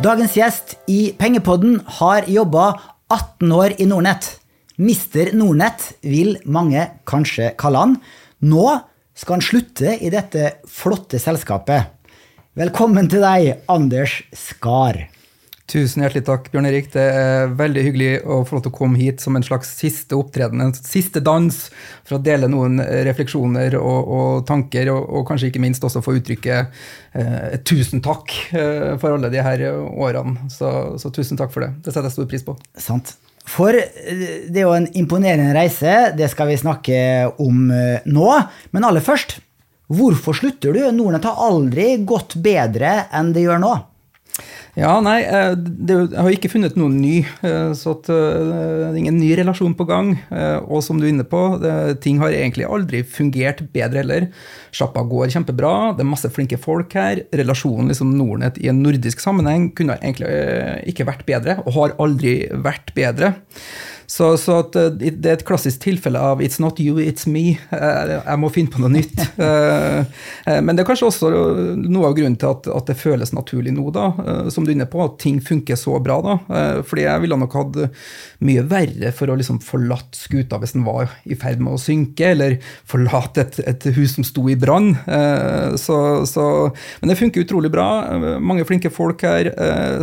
Dagens gjest i Pengepodden har jobba 18 år i Nordnett. Mister Nordnett vil mange kanskje kalle han. Nå skal han slutte i dette flotte selskapet. Velkommen til deg, Anders Skar. Tusen hjertelig takk, Bjørn Erik. Det er veldig hyggelig å få lov til å komme hit som en slags siste opptreden, en siste dans, for å dele noen refleksjoner og, og tanker, og, og, kanskje ikke minst også få uttrykke eh, tusen takk eh, for alle de her årene. Så, så, tusen takk for det. Det setter jeg stor pris på. Sant. For eh, det er jo en imponerende reise, det skal vi snakke om eh, nå. Men aller først, hvorfor slutter du? Nordnett har aldri gått bedre enn det gjør nå. Ja, nei, eh, det, jeg har ikke funnet noen ny. Eh, så at, eh, det er ingen ny relasjon på gang. Og som du er inne på, det, ting har egentlig aldri fungert bedre heller. Sjappa går kjempebra, det er masse flinke folk her. Relasjonen liksom Nordnett i en nordisk sammenheng kunne egentlig ikke vært bedre, og har aldri vært bedre. Så, så eh, det er et klassisk tilfelle av 'it's not you, it's me'. Eh, jeg må finne på noe nytt. Eh, men det er kanskje også noe av grunnen til at, at det føles naturlig nå, da, som du er inne på, at ting funker så bra. da, Fordi jeg ville nok hatt mye verre for å liksom forlate skuta hvis den var i ferd med å synke, eller forlate et, et hus som sto i brann. Så, så, men det funker utrolig bra. Mange flinke folk her,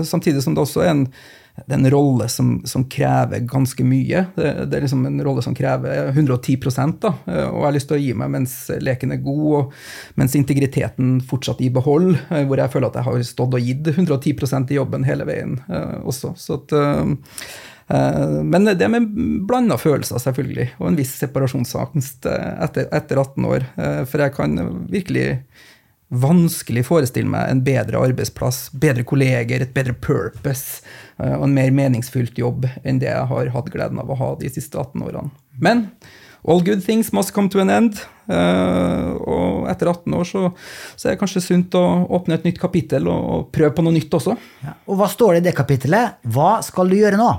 samtidig som det også er en det er en rolle som, som, krever ganske mye. Det, det, er liksom en rolle som krever 110 da, og jeg har lyst til å gi meg mens leken er god, og mens integriteten fortsatt i behold, eh, hvor jeg føler at jeg har stått og gitt 110% i jobben hele veien uh, også. Så at, uh, men det med blanda følelser, selvfølgelig, og en viss separasjonsangst etter, etter 18 år. For jeg kan virkelig vanskelig forestille meg en bedre arbeidsplass, bedre kolleger, et bedre purpose eh, og en mer meningsfylt jobb enn det jeg har hatt gleden av å ha de siste 18 årene. Men all good things must come to an end. Eh, og etter 18 år så, så er det kanskje sunt å åpne et nytt kapittel og prøve på noe nytt også. Ja. Og hva står det i det kapittelet? Hva skal du gjøre nå?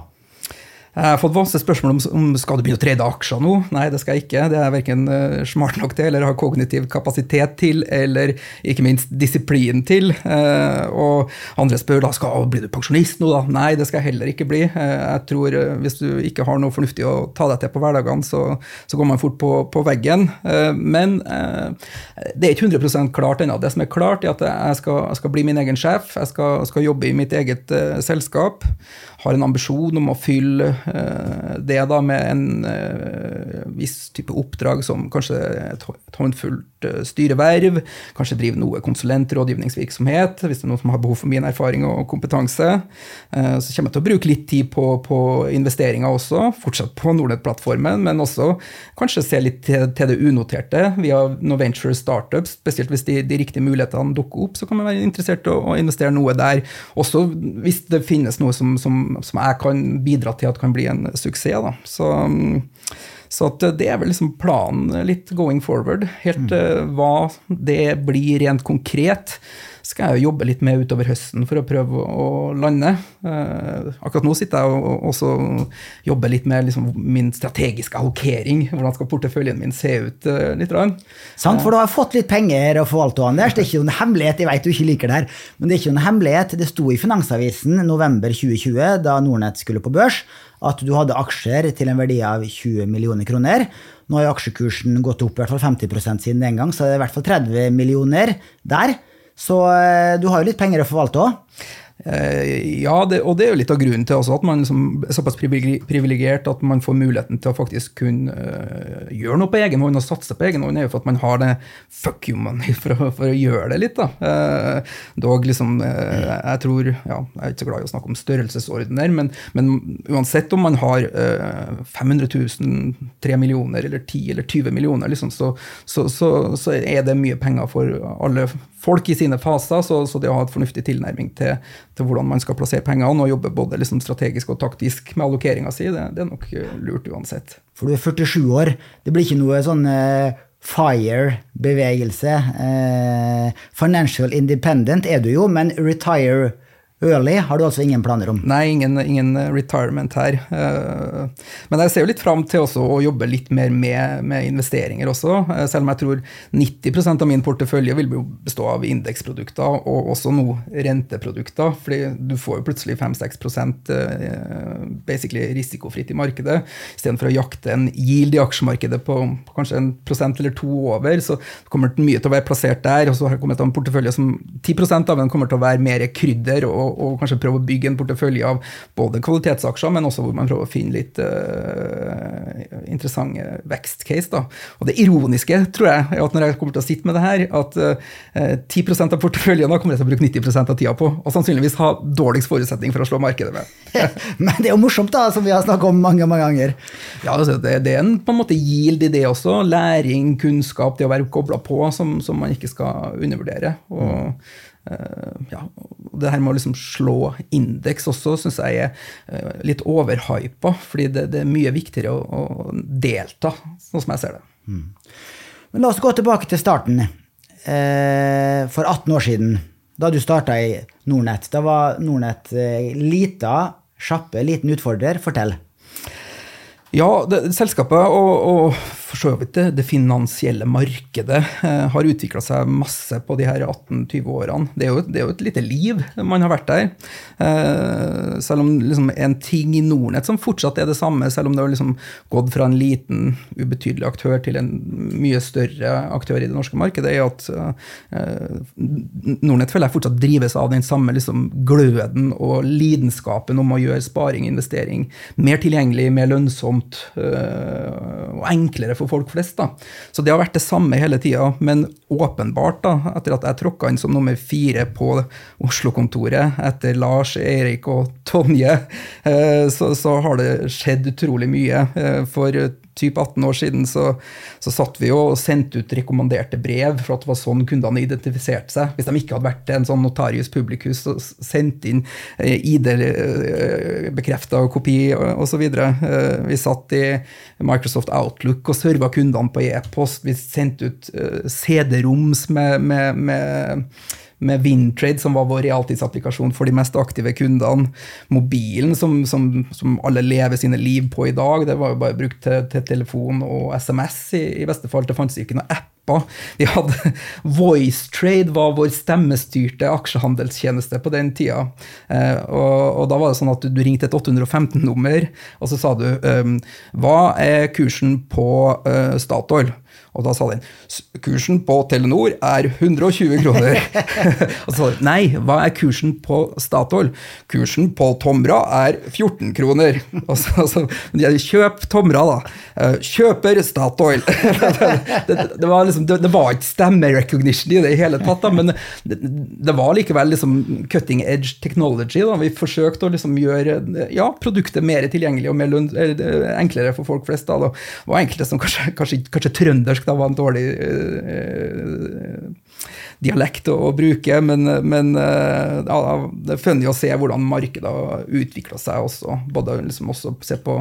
Jeg har fått masse spørsmål om, om skal du begynne å trade aksjer nå. Nei, det skal jeg ikke. Det er jeg verken eh, smart nok til, eller har kognitiv kapasitet til, eller ikke minst disiplin til. Eh, og andre spør da skal blir du pensjonist nå, da. Nei, det skal jeg heller ikke bli. Eh, jeg tror Hvis du ikke har noe fornuftig å ta deg til på hverdagene, så, så går man fort på, på veggen. Men det er ikke 100% klart ennå. Det som er klart, er at jeg skal, jeg skal bli min egen sjef. Jeg skal, skal jobbe i mitt eget selskap. Har en ambisjon om å fylle Eh, det da med en eh, viss type oppdrag som kanskje et håndfullt eh, styreverv, kanskje drive noe konsulentrådgivningsvirksomhet, hvis det er noen som har behov for min erfaring og kompetanse. Så kommer jeg til å bruke litt tid på, på investeringer også, fortsatt på Nordnett-plattformen, men også kanskje se litt til, til det unoterte via noen venture startups, spesielt hvis de, de, riktige mulighetene dukker opp, så kan man være interessert i å, å investere noe der. Også hvis det finnes noe som, som, som jeg kan bidra til at kan bli bli en suksess. Da. Så, så det er vel liksom planen litt going forward. Helt mm. hva det blir rent konkret skal jeg jo jobbe litt med utover høsten for å prøve å lande. Eh, akkurat nå sitter jeg og også jobber litt med liksom min strategiske allokering. Hvordan skal porteføljen min se ut eh, litt? Sant, for du har fått litt penger å forvalte, Anders. Det er ikke noen hemmelighet, jeg vet du ikke liker det her, men det er ikke noen hemmelighet. Det sto i Finansavisen november 2020, da Nordnett skulle på børs, at du hadde aksjer til en verdi av 20 millioner kroner. Nå har aksjekursen gått opp i hvert fall 50% siden den gang, så det er i hvert fall 30 millioner der. Så eh, du har jo litt penger å forvalte òg. Eh, ja, det, og det er jo litt av grunnen til at man liksom er såpass privilegert at man får muligheten til å faktisk kunne uh, gjøre noe på egen hånd og satse på egen hånd, er jo for at man har det fuck you money for å, for å gjøre det litt. da. Uh, dog liksom, jeg tror, ja, jeg er ikke så glad i å snakke om størrelsesordener, men, men uansett om man har 500 000, 3 millioner eller 10 eller 20 millioner, liksom, så, så, så, så, er det mye penger for alle folk i sine faser. Så, det å ha et fornuftig tilnærming til til hvordan man skal plassere pengene, og jobbe både liksom strategisk og taktisk med allokeringa si, det, det, er nok eh, lurt uansett. For du er 47 år. Det blir ikke noe sånn uh, FIRE-bevegelse. Uh, financial independent er du jo, men retire Early har du altså ingen planer om? Nei, ingen, ingen retirement her. Eh, men jeg ser jo litt fram til å jobbe litt mer med, med, investeringer også. Eh, selv om jeg tror 90% av min portefølje vil bestå av indeksprodukter og også nå renteprodukter. fordi du får jo plutselig 5-6 eh, basically risikofritt i markedet. Istedenfor å jakte en yield i aksjemarkedet på kanskje en prosent eller to over, så kommer det mye til å være plassert der. Og så har jeg kommet til en portefølje som 10% av den kommer til å være mer krydder. og og, kanskje prøve å bygge en portefølje av både kvalitetsaksjer, men også hvor man prøver å finne litt uh, interessante vekstcase. Da. Og det ironiske tror jeg, er at når jeg kommer til å sitte med det her, at uh, eh, 10% av porteføljen kommer jeg til å bruke 90% av tida på, og sannsynligvis ha dårligst forutsetning for å slå markedet med. men det er jo morsomt, da, som vi har snakket om mange mange ganger. Ja, altså, det, det, er en på en måte yield i det også. Læring, kunnskap, det å være kobla på, som, som, man ikke skal undervurdere. og. Eh, ja, det her med å liksom slå indeks også syns jeg er eh, litt overhypa, fordi det, det, er mye viktigere å, å, delta, sånn som jeg ser det. Mm. Men la oss gå tilbake til starten. Eh, for 18 år siden, da du starta i Nordnett, da var Nordnett lita sjappe, liten utfordrer. Fortell. Ja, det, selskapet og, og for så vidt det, det finansielle markedet eh, har utvikla seg masse på de her 18-20 årene. Det er, jo, det er, jo, et lite liv man har vært der. Eh, selv om liksom, en ting i Nordnett som fortsatt er det samme, selv om det har liksom gått fra en liten, ubetydelig aktør til en mye større aktør i det norske markedet, er at eh, Nordnett føler jeg fortsatt drives av den samme liksom, gløden og lidenskapen om å gjøre sparing og investering mer tilgjengelig, mer lønnsomt og enklere for folk flest. da. Så det har vært det samme hele tida, men åpenbart, da, etter at jeg tråkka inn som nummer fire på Oslo-kontoret etter Lars, Erik og Tonje, eh, så, så har det skjedd utrolig mye. Eh, for typ 18 år siden så, så satt vi jo og sendte ut rekommanderte brev, for at det var sånn kundene identifiserte seg. Hvis de ikke hadde vært en sånn notarius publicus og sendt inn eh, ID-bekrefta eh, kopi osv. Eh, vi satt i Microsoft Outlook og serva kundene på e-post. Vi sendte ut eh, CD-roms med, med, med med Vintrade, som var vår realtidsapplikasjon for de mest aktive kundene. Mobilen, som, som, som, alle lever sine liv på i dag, det var jo bare brukt til, til telefon og SMS i, i beste fall. Det fantes ikke noen apper. Vi hadde VoiceTrade, var vår stemmestyrte aksjehandelstjeneste på den tida. Eh, og, og, da var det sånn at du, du ringte et 815-nummer, og så sa du eh, hva er kursen på eh, Statoil? Og da sa den kursen på Telenor er 120 kroner. og så sa de nei, hva er kursen på Statoil? Kursen på Tomra er 14 kroner. Og så, så Kjøp Tomra, da. Eh, kjøper Statoil. det, det, var liksom, det, det, var ikke stemmerecognition i det i hele tatt, da, men det, det, var likevel liksom cutting edge technology. Da. Vi forsøkte å liksom gjøre ja, produktet mer tilgjengelig og mer enklere for folk flest. Da. Det var enkelte som kanskje, kanskje, kanskje trøndersk da var en dårlig uh, dialekt å, bruke, men, men uh, ja, det er funny å se hvordan markedet har utvikla seg også. Både liksom også se på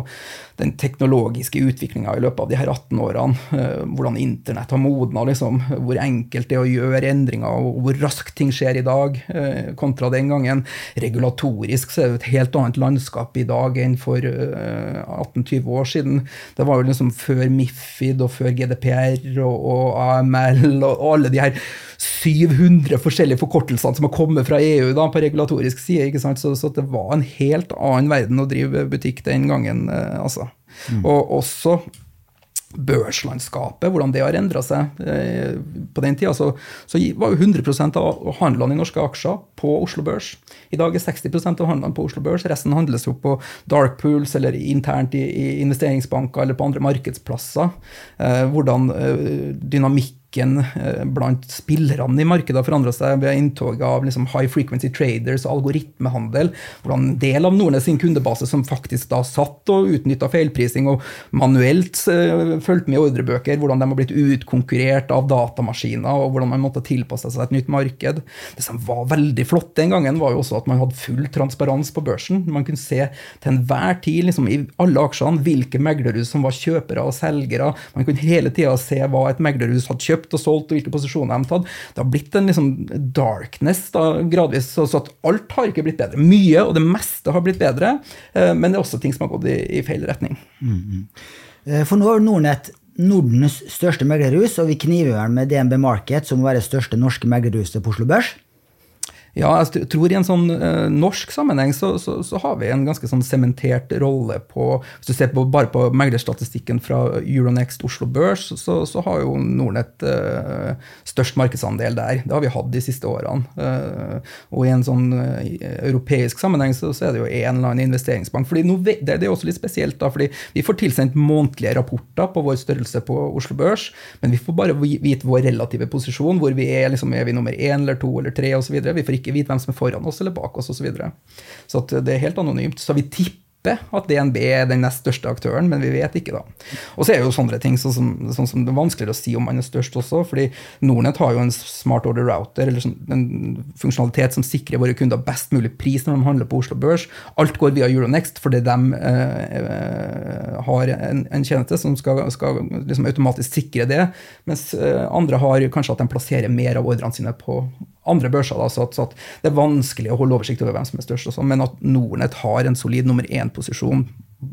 den teknologiske utviklinga i løpet av de her 18 årene. Uh, hvordan internett har modna, liksom, hvor enkelt det er å gjøre endringer, og hvor raskt ting skjer i dag kontra den gangen. Regulatorisk så er det et helt annet landskap i dag enn for 18-20 år siden. Det var jo liksom før Mifid og før GDPR og, og AML og, alle de her 700 forskjellige forkortelsene som har kommet fra EU da, på regulatorisk side. ikke sant? Så, så, det var en helt annen verden å drive butikk den gangen. Eh, altså. Mm. Og også børslandskapet, hvordan det har endra seg. Eh, på den tida så, så, var jo 100% av handlene i norske aksjer på Oslo Børs. I dag er 60% av handlene på Oslo Børs. Resten handles jo på dark pools eller internt i, i investeringsbanker eller på andre markedsplasser. Eh, hvordan eh, dynamikk dynamikken eh, blant spillerne i markedet har forandra seg ved inntoget av liksom high frequency traders og algoritmehandel. Hvordan en del av Nordnes sin kundebase som faktisk da satt og utnytta feilprising og manuelt uh, fulgte med i ordrebøker, hvordan de har blitt utkonkurrert av datamaskiner, og hvordan man måtte tilpasse seg et nytt marked. Det som var veldig flott den gangen, var jo også at man hadde full transparens på børsen. Man kunne se til enhver tid liksom, i alle aksjene hvilke meglerhus som var kjøpere og selgere. Man kunne hele tida se hva et meglerhus hadde kjøpt kjøpt og solgt, og hvilke posisjoner de har tatt. Det har blitt en liksom darkness da, gradvis, så, så at alt har ikke blitt bedre. Mye, og det meste har blitt bedre, eh, men det er også ting som har gått i, i feil retning. Mm. For nå er Nordnett Nordens største meglerhus, og vi kniver vel med DNB Market, som må være største norske meglerhuset på Oslo Børs. Ja, jeg tror i en sånn uh, norsk sammenheng så, så, så, har vi en ganske sånn sementert rolle på Hvis du ser på, bare på meglerstatistikken fra Euronext Oslo Børs, så, så har jo Nordnett uh, størst markedsandel der. Det har vi hatt de siste årene. Uh, og i en sånn europeisk sammenheng så, er det jo en eller annen investeringsbank. fordi no, det, det, er også litt spesielt, da, fordi vi får tilsendt månedlige rapporter på vår størrelse på Oslo Børs, men vi får bare vite vår relative posisjon, hvor vi er. liksom Er vi nummer én eller to eller tre osv. Vi får ikke ikke vite hvem som er foran oss eller bak oss osv. Så, videre. så det er helt anonymt. Så vi tipper at DNB er den nest største aktøren, men vi vet ikke, da. Og så er jo sånne ting sånn som, sånn som det er vanskeligere å si om man er størst også, fordi Nordnett har jo en smart order router, eller sånn, en funksjonalitet som sikrer våre kunder best mulig pris når de handler på Oslo Børs. Alt går via Euronext fordi de eh, har en, en tjeneste som skal, skal liksom automatisk sikre det, mens eh, andre har kanskje at de plasserer mer av ordrene sine på andre børser. Da, så, at, så at det er vanskelig å holde oversikt over hvem som er størst. sånt, men at Nordnett har en solid nummer én-posisjon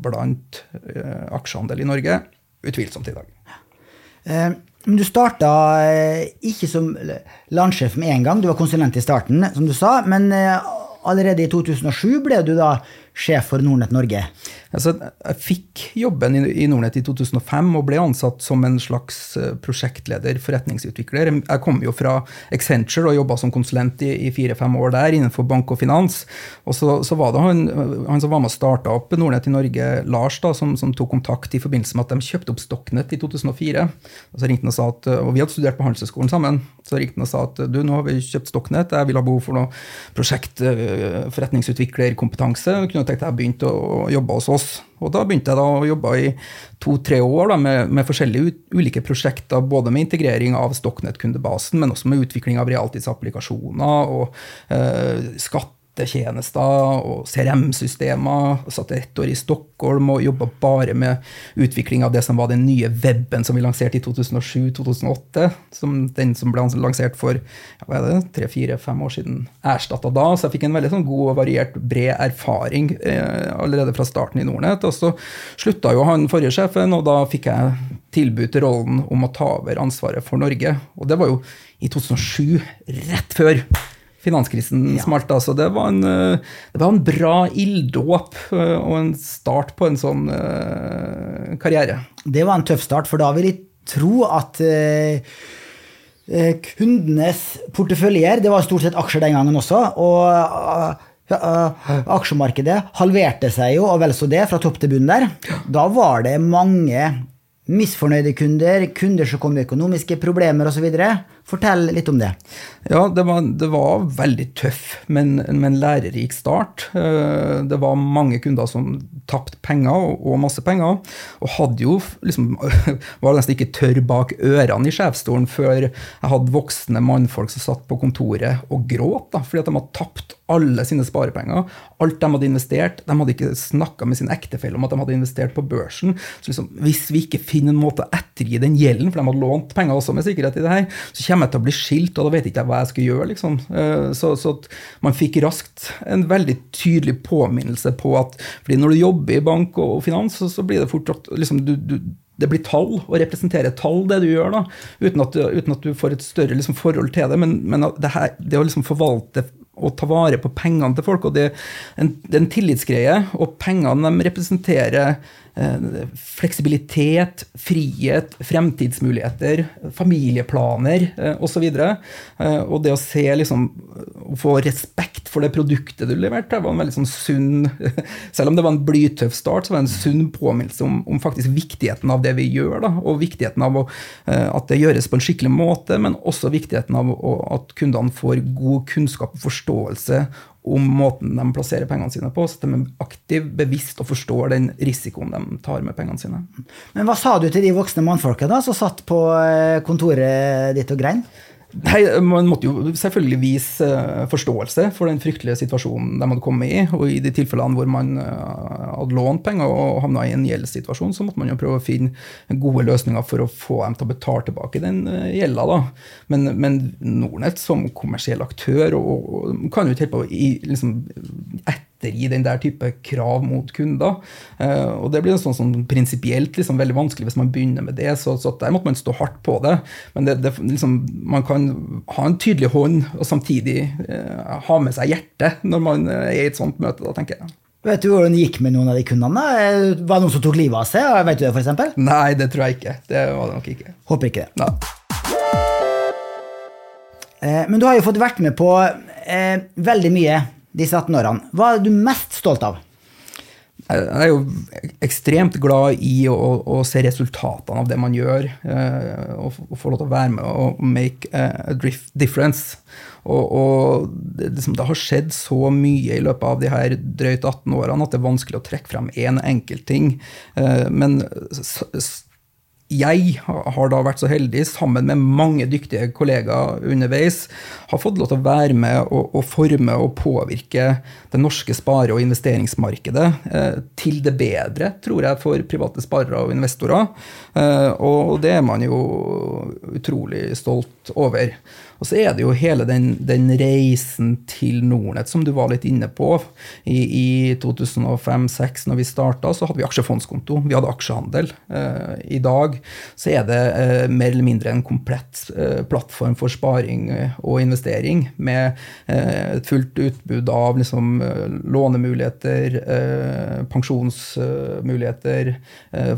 blant uh, aksjehandel i Norge, utvilsomt i dag. Uh, men du starta uh, ikke som landsjef med en gang, du var konsulent i starten, som du sa. Men allerede i 2007 ble du da sjef for Nordnett Norge? Altså, jeg fikk jobben i Nordnett i 2005 og ble ansatt som en slags eh, prosjektleder, forretningsutvikler. Jeg kom jo fra Accenture og jobba som konsulent i fire-fem år der innenfor bank og finans. Og så, så var det han, han, som var med og starta opp Nordnett i Norge, Lars, da, som, som, tok kontakt i forbindelse med at de kjøpte opp Stocknet i 2004. Og så ringte han og sa at, og vi hadde studert på Handelshøyskolen sammen. Så ringte han og sa at du, nå har vi kjøpt Stocknet, jeg vil ha behov for noe prosjekt, eh, forretningsutviklerkompetanse. Kunne tenkt jeg begynte å jobbe hos oss. Og da begynte jeg da å jobbe i to-tre år da, med, med, forskjellige ulike prosjekter, både med integrering av Stocknet-kundebasen, men også med utvikling av realtidsapplikasjoner og eh, skatt nettetjenester og CRM-systemer. Satt ett år i Stockholm og jobba bare med utvikling av det som var den nye weben som vi lanserte i 2007-2008. Som den som ble lansert for hva er det, tre-fire-fem år siden, erstatta da. Så jeg fikk en veldig sånn god og variert, bred erfaring eh, allerede fra starten i Nordnett. Og så slutta jo han forrige sjefen, og da fikk jeg tilbud til rollen om å ta over ansvaret for Norge. Og det var jo i 2007, rett før finanskrisen ja. smalt. Altså. Det, var en, eh, det var en bra ilddåp eh, og en start på en sånn uh, karriere. Det var en tøff start, for da vil jeg tro at kundenes porteføljer, det var stort sett aksjer den gangen også, og aksjemarkedet halverte seg jo, og vel så det, fra topp til bunn der. Da var det mange misfornøyde kunder, kunder som kom med økonomiske problemer osv. Fortell litt om det. Ja, det var, det var veldig tøff, men, men, lærerik start. Eh, det var mange kunder som tapte penger, og masse penger. Og hadde jo liksom Var nesten ikke tørr bak ørene i sjefsstolen før jeg hadde voksne mannfolk som satt på kontoret og gråt da, fordi at de hadde tapt alle sine sparepenger. Alt de hadde investert. De hadde ikke snakka med sin ektefelle om at de hadde investert på børsen. Så liksom, hvis vi ikke finner en måte å ettergi den gjelden, for de hadde lånt penger også med sikkerhet i det her, så kommer jeg til å bli skilt, og da vet ikke jeg hva jeg skal gjøre. liksom. Eh, så, så man fikk raskt en veldig tydelig påminnelse på at fordi når du jobber i bank og finans, så, så blir det fort at liksom, du, du det blir tall, å representere tall, det du gjør, da, uten at, uten at du får et større liksom, forhold til det. Men, men det, her, det, å liksom forvalte og ta vare på pengene til folk, og det, en, det er en tillitsgreie, og pengene de representerer fleksibilitet, frihet, fremtidsmuligheter, familieplaner eh, osv. Og, eh, og det å se liksom, å få respekt for det produktet du leverte, var en veldig sånn sunn Selv om det var en blytøff start, så var det en sunn påminnelse om, om faktisk viktigheten av det vi gjør, da, og viktigheten av å, at det gjøres på en skikkelig måte, men også viktigheten av å, at kundene får god kunnskap og forståelse om måten de plasserer pengene sine på, så de er aktivt bevisst og forstår den risikoen de tar med pengene sine. Men hva sa du til de voksne mannfolka da, som satt på eh, kontoret ditt og grein? Nei, Man måtte jo selvfølgelig vise uh, forståelse for den fryktelige situasjonen de hadde kommet i. Og i de tilfellene hvor man uh, hadde lånt penger og havna i en gjeldssituasjon, så måtte man jo prøve å finne gode løsninger for å få dem til å betale tilbake den uh, gjelda. da. Men, men Nordnett som kommersiell aktør og, og kan jo ikke helt på i, liksom, ettergi den der type krav mot kunder. Uh, og Det blir sånn, sånn prinsipielt liksom, veldig vanskelig hvis man begynner med det. Så, så der måtte man stå hardt på det. Men det, det, liksom, man kan ha en tydelig hånd og samtidig eh, ha med seg hjertet når man uh, er i et sånt møte. da, tenker jeg. Vet du hvordan det gikk med noen av de kundene? Var det noen som tok livet av seg? Vet du det, for eksempel? Nei, det tror jeg ikke. Det var det nok ikke. Håper ikke det. Nei. Men du har jo fått vært med på eh, veldig mye disse 18 årene. Hva er du mest stolt av? Jeg er jo ekstremt glad i å, å se resultatene av det man gjør, eh, og, få lov til å være med og make a difference. Og, og det, liksom, det, har skjedd så mye i løpet av de her drøyt 18 årene at det er vanskelig å trekke frem én enkelt ting. Eh, men jeg har da vært så heldig, sammen med mange dyktige kollegaer underveis, har fått lov til å være med og, og forme og påvirke det norske spare- og investeringsmarkedet eh, til det bedre, tror jeg, for private sparere og investorer. Eh, og det er man jo utrolig stolt over. Og så er det jo hele den, den reisen til Nordnett som du var litt inne på. I, i 2005-2006, når vi starta, så hadde vi aksjefondskonto. Vi hadde aksjehandel. Eh, I dag så er det eh, mer eller mindre en komplett eh, plattform for sparing eh, og investering, med eh, et fullt utbud av liksom, eh, lånemuligheter, pensjonsmuligheter,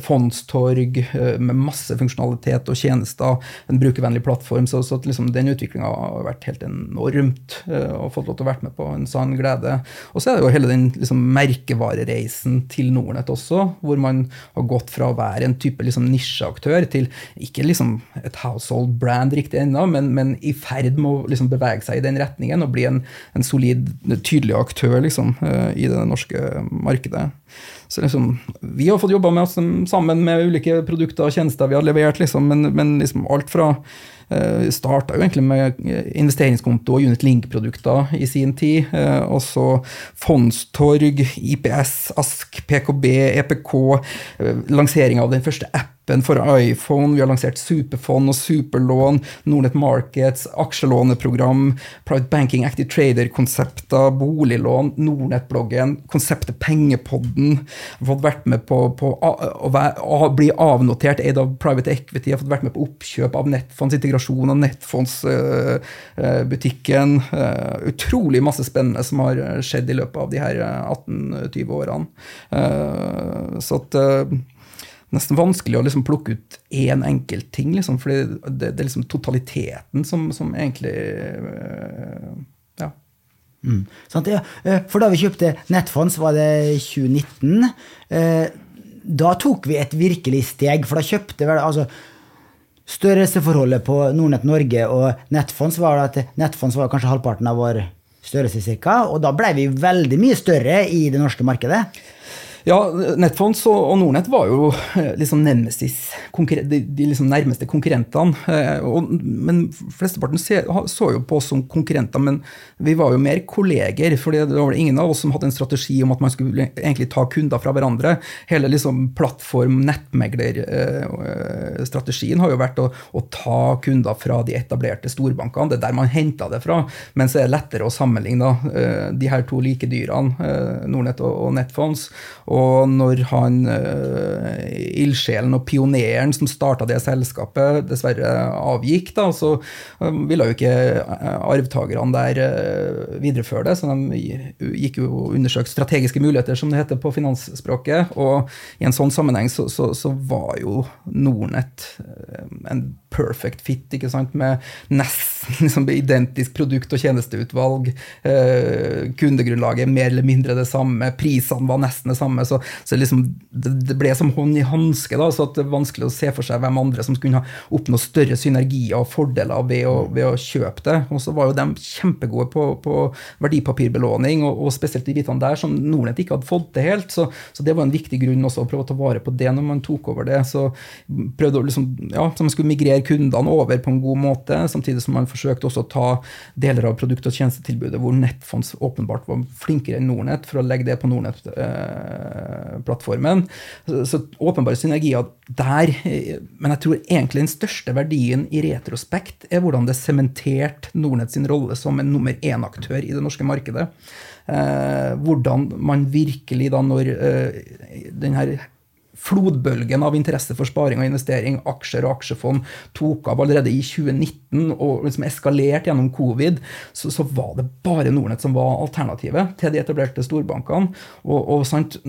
fondstorg, med masse funksjonalitet og tjenester. En brukervennlig plattform. så, så liksom, den utviklinga har vært helt enormt. Eh, og fått lov til å være med på en sann glede. Og så er det jo hele den liksom, merkevarereisen til Nordnett også, hvor man har gått fra å være en type liksom, nisjeaktør til ikke liksom, et household brand riktig ennå, men, men, i ferd med å liksom, bevege seg i den retningen og bli en, en solid, tydelig aktør liksom, eh, i det norske markedet. Så liksom, Vi har fått jobba med oss sammen med ulike produkter og tjenester vi har levert, liksom, men, men liksom alt fra Uh, eh, Starta jo egentlig med investeringskonto og Unit Link-produkter i sin tid. Uh, og så Fondstorg, IPS, ASK, PKB, EPK. Uh, av den første appen appen for iPhone, vi har lansert superfond og superlån, Nordnet Markets, aksjelåneprogram, Private Banking Active Trader-konsepter, boliglån, Nordnett-bloggen, konseptet Pengepodden. Har fått vært med på, på å bli avnotert, eid av Private Equity, har fått vært med på oppkjøp av Nettfonds, integrasjon av Nettfondsbutikken. Uh, uh, utrolig masse spennende som har skjedd i løpet av de her 18-20 årene. Uh, så at nesten vanskelig å liksom plukke ut én enkelt ting, liksom, for det, det, er liksom totaliteten som, som egentlig øh, Ja. Mm. Sant, ja. Eh, for da vi kjøpte Netfonds, var det 2019. Eh, da tok vi et virkelig steg, for da kjøpte vel altså, Størrelsesforholdet på Nordnett Norge og Netfonds var at Netfonds var kanskje halvparten av vår størrelse, cirka, og da ble vi veldig mye større i det norske markedet. Ja, Netfonds og, Nordnett var jo eh, liksom nemesis, de, de liksom nærmeste konkurrentene. Eh, og, men flesteparten så jo på oss som konkurrenter, men vi var jo mer kolleger. For det var det ingen av oss som hadde en strategi om at man skulle egentlig ta kunder fra hverandre. Hele liksom plattform, nettmeglerstrategien har jo vært å, å, ta kunder fra de etablerte storbankene. Det er der man henta det fra. Men så er det lettere å sammenligne eh, de her to like dyrene, Nordnett og, og Netfonds. Og og når han uh, ildsjelen og pioneren som starta det selskapet, dessverre avgikk, da, så um, ville jo ikke eh, arvtakerne der uh, videreføre det. Så de gikk jo og undersøkte strategiske muligheter, som det heter på finansspråket. Og i en sånn sammenheng så, så, så var jo Nordnett en perfect fit, ikke sant, med nesten liksom, identisk produkt- og tjenesteutvalg. Eh, kundegrunnlaget mer eller mindre det samme, prisene var nesten det samme. Så, så liksom, det, det, ble som hånd i hanske. Da, Så det er vanskelig å se for seg hvem andre som kunne ha oppnå større synergier og fordeler ved å, ved å kjøpe det. Og så var jo de kjempegode på, på verdipapirbelåning, og, og, spesielt de bitene der som Nordnett ikke hadde fått til helt. Så, så, det var en viktig grunn også å prøve å ta vare på det når man tok over det. Så prøvde å liksom, ja, så man skulle migrere migrere kundene over på en god måte, samtidig som man forsøkte også å ta deler av produkt- og tjenestetilbudet hvor Nettfonds åpenbart var flinkere enn Nordnett, for å legge det på Nordnett-plattformen. Så, så åpenbare synergier der. Men jeg tror egentlig den største verdien i retrospekt er hvordan det sementerte Nordnett sin rolle som en nummer én-aktør i det norske markedet. Eh, hvordan man virkelig da, når eh, den her flodbølgen av interesse for sparing og investering, aksjer og aksjefond, tok av allerede i 2019 og liksom eskalerte gjennom covid, så, så, var det bare Nordnett som var alternativet til de etablerte storbankene. Og, og sant,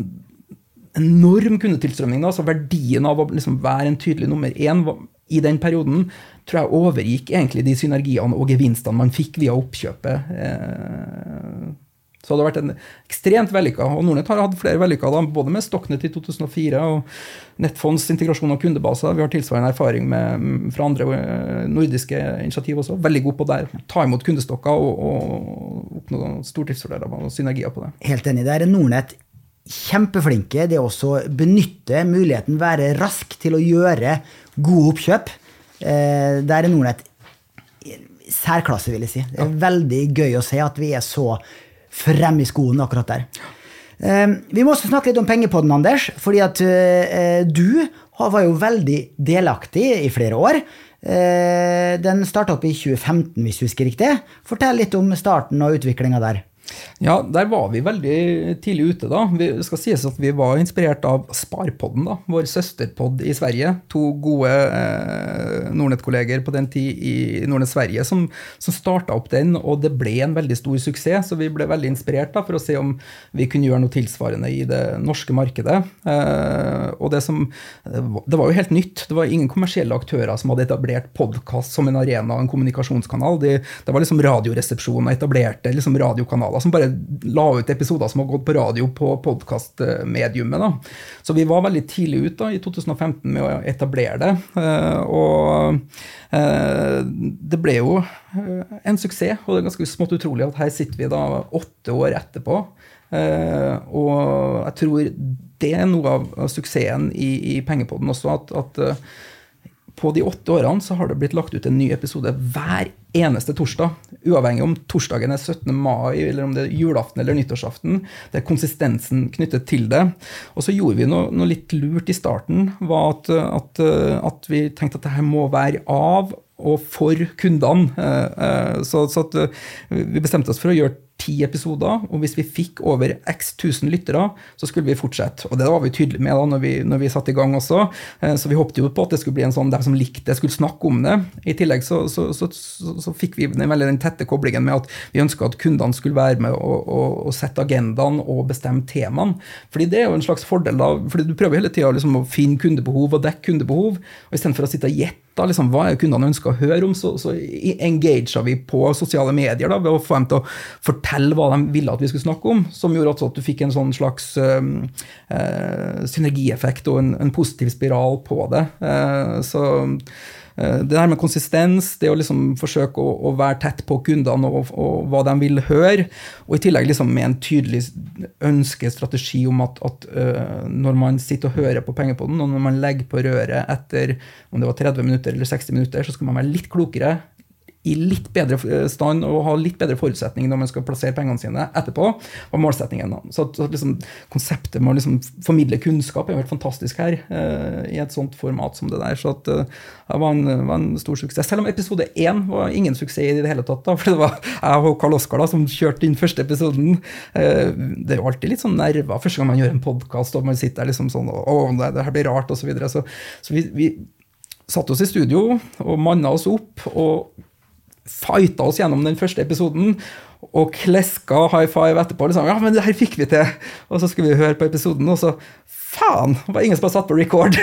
enorm kundetilstrømning. Da, så verdien av å liksom være en tydelig nummer én i den perioden tror jeg overgikk egentlig de synergiene og gevinstene man fikk via oppkjøpet. Eh, så det har vært en ekstremt vellykka. Og Nordnett har hatt flere vellykka, både med Stocknet i 2004 og Nettfonds integrasjon av kundebaser. Vi har tilsvarende erfaring med, fra andre eh, nordiske initiativ også. Veldig god på der. Ta imot kundestokker og, og oppnå stordriftsfordeler og synergier på det. Helt enig. Der er Nordnett kjempeflinke. Det er også å benytte muligheten, være rask til å gjøre gode oppkjøp. Eh, der er Nordnett særklasse, vil jeg si. Det er veldig gøy å se at vi er så frem i skoen akkurat der. Ehm, vi må også snakke litt om pengepodden, Anders. fordi at eh, du var jo veldig delaktig i flere år. Eh, den starta opp i 2015, hvis du husker riktig. Fortell litt om starten og utviklinga der. Ja, der var vi veldig tidlig ute, da. Vi skal sies at vi var inspirert av Sparpodden, da, vår søsterpod i Sverige. To gode eh, Nordnett-kolleger på den tid i Nordnett Sverige som, som starta opp den, og det ble en veldig stor suksess. Så vi ble veldig inspirert da, for å se om vi kunne gjøre noe tilsvarende i det norske markedet. Eh, og det som Det var jo helt nytt. Det var ingen kommersielle aktører som hadde etablert podkast som en arena en kommunikasjonskanal. Det, det var liksom Radioresepsjonen etablerte liksom radiokanaler som bare la ut episoder som har gått på radio på podkastmediumet. Så vi var veldig tidlig ute i 2015 med å etablere det. Eh, og eh, det ble jo eh, en suksess, og det er ganske smått utrolig at her sitter vi da åtte år etterpå. Og jeg tror det er noe av suksessen i, i Pengepodden også, at, at på de åtte årene så har det blitt lagt ut en ny episode hver eneste torsdag. Uavhengig om torsdagen er 17. mai, eller om det er julaften eller nyttårsaften. Det er konsistensen knyttet til det. Og så gjorde vi noe, noe litt lurt i starten. var at, at, at vi tenkte at det her må være av og for kundene. Eh, eh, så, så vi bestemte oss for å gjøre ti episoder, og hvis vi fikk over x tusen lyttere, så skulle vi fortsette. Og det var vi tydelige med da når vi, når vi satte i gang også. Eh, så vi håpte jo på at det skulle bli en sånn de som likte det, skulle snakke om det. I tillegg så, så, så, så fikk vi den, veldig den tette koblingen med at vi ønska at kundene skulle være med og, og, og sette agendaen og bestemme temaene. Fordi det er jo en slags fordel, da, fordi du prøver hele tida liksom å finne kundebehov og dekke kundebehov, og istedenfor å sitte og gjette liksom, hva er kundene ønsker å høre om, så, så engager vi på sosiale medier da, ved å få dem til å fortelle fortelle hva de ville at vi skulle snakke om, som gjorde at du fikk en sånn slags uh, synergieffekt og en, positiv spiral på det. Uh, så uh, det her med konsistens, det å liksom forsøke å, å være tett på kundene og, og, hva de vil høre, og i tillegg liksom med en tydelig ønskestrategi om at, at når man sitter og hører på pengepoden, og når man legger på røret etter om det var 30 minutter eller 60 minutter, så skal man være litt klokere i litt bedre eh, stand og ha litt bedre forutsetninger når man skal plassere pengene sine etterpå, var målsettingen. Så, så liksom, Konseptet med å liksom formidle kunnskap er jo helt fantastisk her, uh, i et sånt format som det der. Så at, uh, det var en, var en, stor suksess. Selv om episode én var ingen suksess i det hele tatt. da, for det var jeg og Karl Oskar da, som kjørte inn første episoden. Uh, det er jo alltid litt sånn nerver første gang man gjør en podkast og man sitter der liksom sånn Å, det, det her blir rart, osv. Så, videre. så Så vi, vi satte oss i studio og manna oss opp. og fighta oss gjennom den første episoden og kleska high five etterpå. Liksom, ja, men det her fikk vi til! Og så skulle vi høre på episoden, og så faen! Det var ingen som hadde satt på record.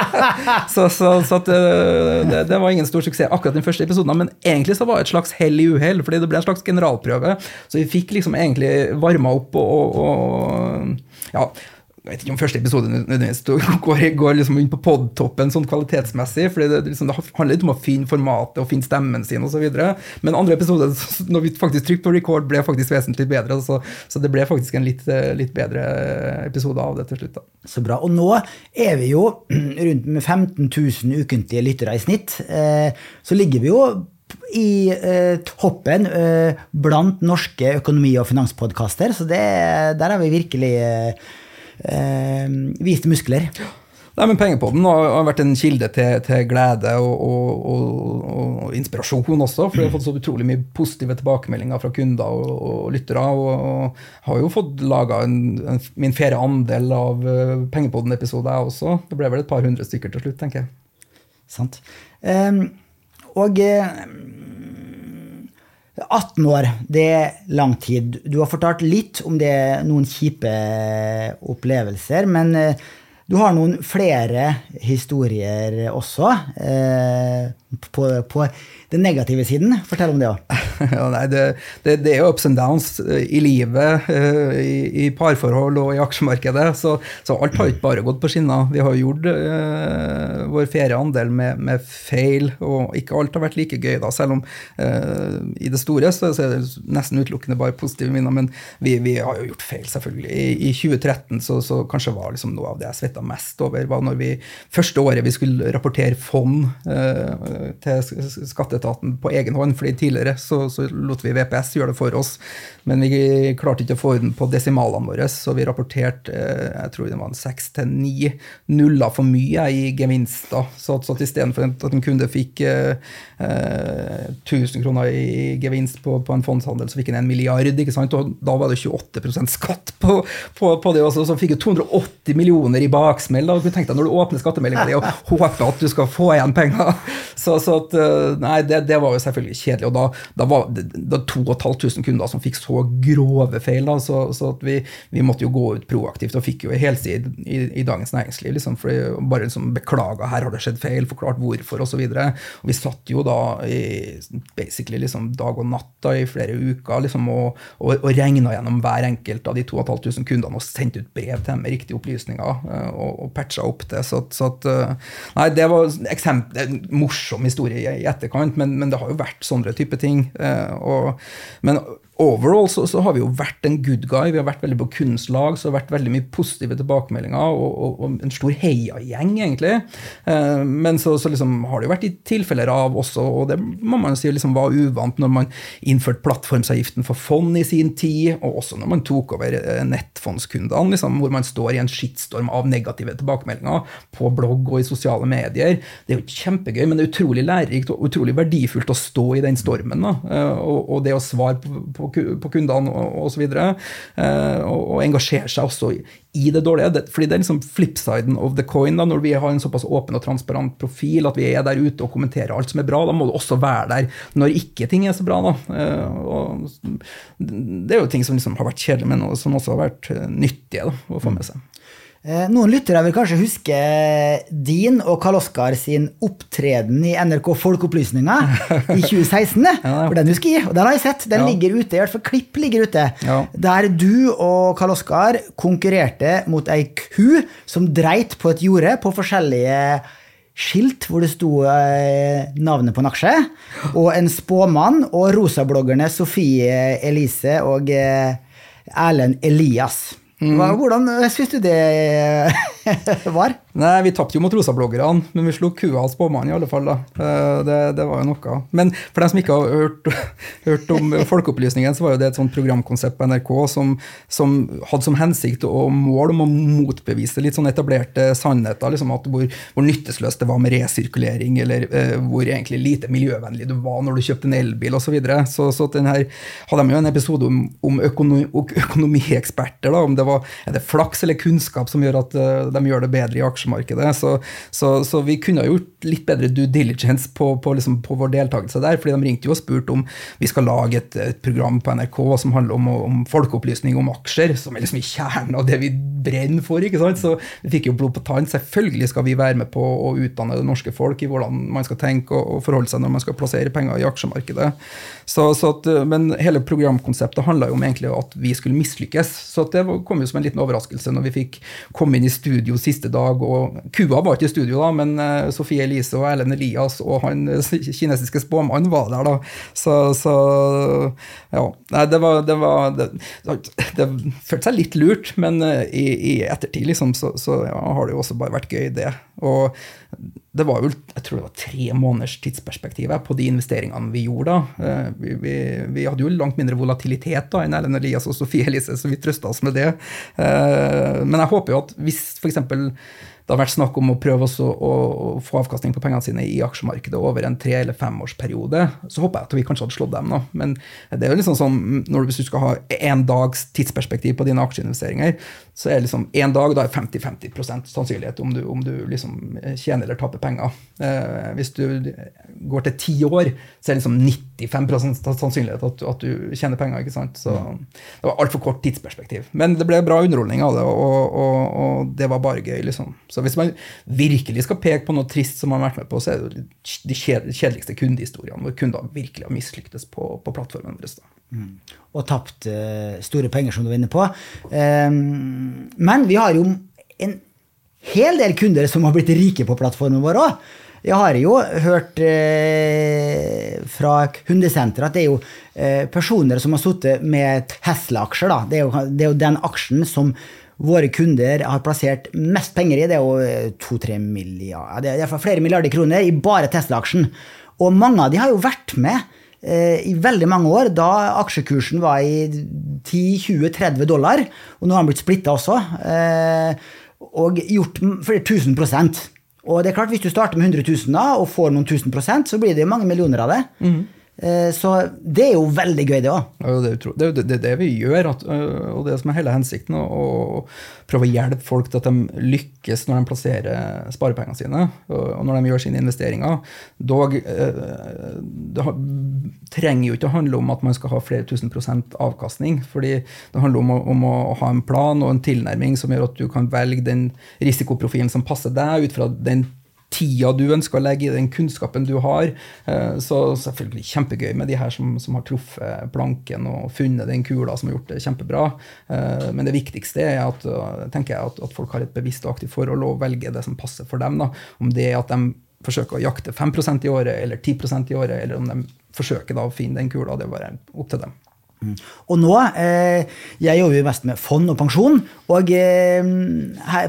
så, så, så at, det, det, var ingen stor suksess akkurat den første episoden. Men egentlig så var det et slags hell i uhell, fordi det ble en slags generalprøve. Så vi fikk liksom egentlig varma opp og, og, og ja, jeg vet ikke om første episode nødvendigvis går, går liksom inn på podtoppen sånn kvalitetsmessig, for det, liksom, det, handler litt om å finne formatet og finne stemmen sin osv. Men andre episode, når vi faktisk trykte på record, ble faktisk vesentlig bedre. Så, så det ble faktisk en litt, litt, bedre episode av det til slutt. Da. Så bra. Og nå er vi jo rundt med 15 000 ukentlige lyttere i snitt. Eh, så ligger vi jo i eh, toppen eh, blant norske økonomi- og finanspodkaster, så det, der har vi virkelig eh, eh, viste muskler. Nei, men Pengepodden har vært en kilde til, til glede og, og, og, og, inspirasjon også. For jeg har fått så utrolig mye positive tilbakemeldinger fra kunder og, lyttere. Og, har jo fått laga min fjerde andel av uh, Pengepodden-episoder, jeg også. Det ble vel et par hundre stykker til slutt, tenker jeg. Sant. Um, og uh, 18 år, det er lang tid. Du har fortalt litt om det, noen kjipe opplevelser, men eh, du har noen flere historier også eh, på, på den negative siden. Fortell om det òg. Ja, det, det, det, er jo ups and downs eh, i livet, eh, i, i parforhold og i aksjemarkedet. Så, så, alt har ikke bare gått på skinner. Vi har gjort uh, vår fjerde andel med, med, feil, og ikke alt har vært like gøy, da, selv om uh, i det store så, så, er det nesten utelukkende bare positive minner. Men vi, vi, har jo gjort feil, selvfølgelig. I, i 2013 så, så, kanskje var liksom noe av det jeg svetta mest over, var når vi første året vi skulle rapportere fond uh, til skatteetaten på egen hånd. fordi tidligere så, så, lot vi VPS gjøre det for oss, men vi klarte ikke å få den på desimalene våre, så vi rapporterte eh, jeg tror det var en seks til ni nuller for mye i gevinster. Så, så istedenfor at en kunde fikk eh, 1000 eh, kroner i gevinst på, på, en fondshandel, så fikk han en milliard. ikke sant? Og da var det 28% skatt på, på, på det. Også. Så fikk du 280 millioner i baksmell. da, du tenkte Når du åpner skattemeldinga di og håper at du skal få igjen penger. Så, så at, eh, nei, det, det, var jo selvfølgelig kjedelig. og Da, da var det 2500 kunder som fikk så grove feil. da, Så, så vi, vi, måtte jo gå ut proaktivt og fikk jo helside i, i, Dagens Næringsliv. liksom, for Bare liksom beklaga, her har det skjedd feil, forklart hvorfor osv. Vi satt jo da i basically liksom dag og natt da, i flere uker liksom, og, og, og regna gjennom hver enkelt av de 2500 kundene og sendte ut brev til dem med riktige opplysninger uh, og, og patcha opp det. Så, så at, uh, nei, det var eksempel, en morsom historie i, etterkant, men, men, det har jo vært sånne type ting. Uh, og, men overall så, så, har vi jo vært en good guy. Vi har vært veldig på kunstlag, så det har vært veldig mye positive tilbakemeldinger og, og, og en stor heiagjeng, egentlig. Eh, men så, så liksom har det jo vært i tilfeller av også, og det må man si liksom var uvant når man innførte plattformsavgiften for fond i sin tid, og også når man tok over eh, nettfondskundene, liksom, hvor man står i en skittstorm av negative tilbakemeldinger på blogg og i sosiale medier. Det er jo kjempegøy, men det er utrolig lærerikt og utrolig verdifullt å stå i den stormen. Da. Eh, og, og det å svare på, på på kundene osv. Og, eh, og, og engasjere seg også i det dårlige. fordi det er liksom flipsiden of the coin. da, Når vi har en såpass åpen og transparent profil, at vi er der ute og kommenterer alt som er bra, da må du også være der når ikke ting er så bra. da. Eh, og det er jo ting som liksom har vært kjedelige, men som også har vært eh, nyttige da, å få med seg. Eh, noen lyttere vil kanskje huske din og Karl Oskar sin opptreden i NRK Folkeopplysninga i 2016. For den husker jeg, og den har jeg sett. Den ja. ligger ute, i hvert fall klipp ligger ute. Ja. Der du og Karl Oskar konkurrerte mot ei ku som dreit på et jorde på forskjellige skilt hvor det sto eh, navnet på en aksje, og en spåmann og rosabloggerne Sofie Elise og eh, Erlend Elias. Mm. Hvordan syns du det var? Nei, Vi tapte jo mot rosabloggerne, men vi slo kua av spåmannen i alle fall. da. Eh, det, det, var jo noe. Men for dem som ikke har hørt, hørt om Folkeopplysningen, så var jo det et sånt programkonsept på NRK som, som, hadde som hensikt og mål om å motbevise litt sånn etablerte sannheter. liksom at Hvor, hvor nyttesløst det var med resirkulering, eller eh, hvor egentlig lite miljøvennlig du var når du kjøpte en elbil osv. Så, videre. så så den her hadde de jo en episode om, om økonomi, økonomieksperter. da, om det var er det flaks eller kunnskap som gjør at uh, de gjør det bedre i aksjemarkedet. Så, så, så vi kunne ha gjort litt bedre due diligence på, på, liksom, på, vår deltakelse der. fordi de ringte jo og spurte om vi skal lage et, et program på NRK som handler om, om, folkeopplysning om aksjer, som er liksom i kjernen av det vi brenner for. ikke sant? Så vi fikk jo blod på tann. Selvfølgelig skal vi være med på å utdanne det norske folk i hvordan man skal tenke og, og forholde seg når man skal plassere penger i aksjemarkedet. Så, at, men hele programkonseptet handla jo om egentlig at vi skulle mislykkes. Så det kom jo som en liten overraskelse når vi fikk komme inn i studio siste dag. og Kua var ikke i studio, da, men uh, Sofie Elise og Erlend Elias og han kinesiske spåmannen var der. da. Så, så ja. Nei, det var Det, var, det, det, følte seg litt lurt, men uh, i, i, ettertid liksom, så, så ja, har det jo også bare vært gøy, det. Og det var jo jeg tror det var tre måneders tidsperspektiv på de investeringene vi gjorde da. Eh, vi, vi, vi hadde jo langt mindre volatilitet da enn Erlend Elias og Sofie Elise, så vi trøsta oss med det. Eh, men jeg håper jo at hvis f.eks det har vært snakk om å prøve å, å, få avkastning på pengene sine i aksjemarkedet over en tre- eller femårsperiode, så håper jeg at vi kanskje hadde slått dem nå. Men det er jo liksom sånn, når du, hvis du skal ha én dags tidsperspektiv på dine aksjeinvesteringer, så er liksom én dag da er 50-50% sannsynlighet om du, om du liksom tjener eller taper penger. Eh, hvis du går til ti år, så er det liksom 95% sannsynlighet at, at du tjener penger. ikke sant? Så det var altfor kort tidsperspektiv. Men det ble bra underholdning av det, og, og, og det var bare gøy. liksom. Så hvis man virkelig skal peke på noe trist som man har vært med på, så er det de kjedeligste kundehistoriene hvor kunder virkelig har mislyktes på, på plattformen vår. Mm. Og tapt uh, store penger, som du var inne på. Um, men vi har jo en hel del kunder som har blitt rike på plattformen vår òg. Jeg har jo hørt eh, fra kundesenter at det er jo eh, personer som har sittet med Tesla-aksjer. Det, det, er jo den aksjen som våre kunder har plassert mest penger i, det er jo eh, to-tre milliarder, det er flere milliarder kroner i bare Tesla-aksjen. Og mange av de har jo vært med eh, i veldig mange år, da aksjekursen var i 10-20-30 dollar. Og nå har den blitt splitta også. Eh, og gjort flere tusen prosent. Og det er klart, hvis du starter med 100 000 da, og får noen tusen prosent, så blir det mange millioner av det. Mm. Eh, så det er jo veldig gøy, det òg. Ja, det, er jo det, det, vi gjør, at, øh, og det som er hele hensikten. Å prøve å hjelpe folk til at de lykkes når de plasserer sparepengene sine, og når de gjør sine investeringer. Dog, øh, det trenger jo ikke å handle om at man skal ha flere tusen prosent avkastning. fordi det handler om å, om å ha en plan og en tilnærming som gjør at du kan velge den risikoprofilen som passer deg, ut fra den tida du ønsker å legge i den kunnskapen du har. Eh, så selvfølgelig kjempegøy med de her som, som har truffet planken og funnet den kula som har gjort det kjempebra. Eh, men det viktigste er at, eh, tenker jeg, at, at folk har et bevisst og aktivt forhold og velger det som passer for dem. Da. Om det er at de forsøker å jakte 5% i året eller 10% i året, eller om de forsøker da å finne den kula, det er bare opp til dem. Mm. Og nå, eh, Jeg jobber jo mest med fond og pensjon. og eh,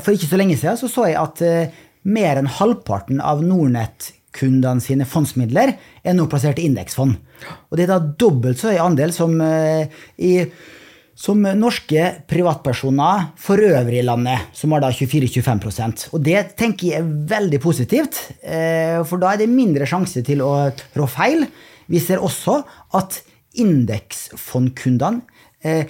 For ikke så lenge siden så, så jeg at eh, mer enn halvparten av Nordnett-kundene sine fondsmidler er nå plassert i indeksfond. Og det er da dobbelt så høy andel som, eh, i, som norske privatpersoner for øvrig i landet, som har da 24-25% Og det tenker jeg er veldig positivt, eh, for da er det mindre sjanse til å trå feil. Vi ser også at indeksfondkundene eh,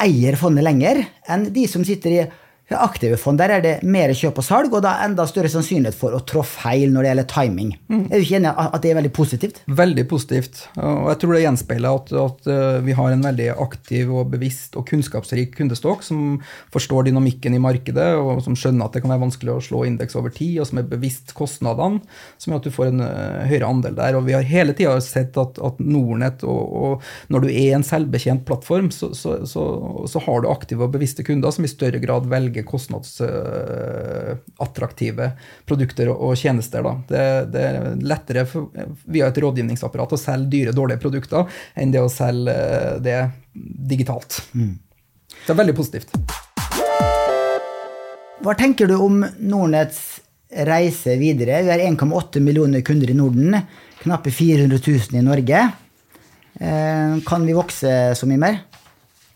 eier fondet lenger enn de som sitter i aktive fond, der er det mer kjøp og salg, og da enda større sannsynlighet for å trå feil når det gjelder timing. Mm. Er du ikke enig at det er veldig positivt? Veldig positivt. Og jeg tror det gjenspeiler at, at eh, vi har en veldig aktiv og bevisst og kunnskapsrik kundestokk som forstår dynamikken i markedet, og som skjønner at det kan være vanskelig å slå indeks over tid, og som er bevisst kostnadene, som gjør at du får en uh, høyere andel der. Og vi har hele tida sett at, at Nordnett, og, og, når du er en selvbetjent plattform, så, så, så, så har du aktive og bevisste kunder som i større grad velger kostnadsattraktive produkter og tjenester. Det, det, er lettere for, via et rådgivningsapparat å selge dyre, dårlige produkter enn det å selge eh, det digitalt. Mm. Det er veldig positivt. Hva tenker du om Nordnetts reise videre? Vi har 1,8 millioner kunder i Norden, knappe 400 000 i Norge. Eh, kan vi vokse så mye mer?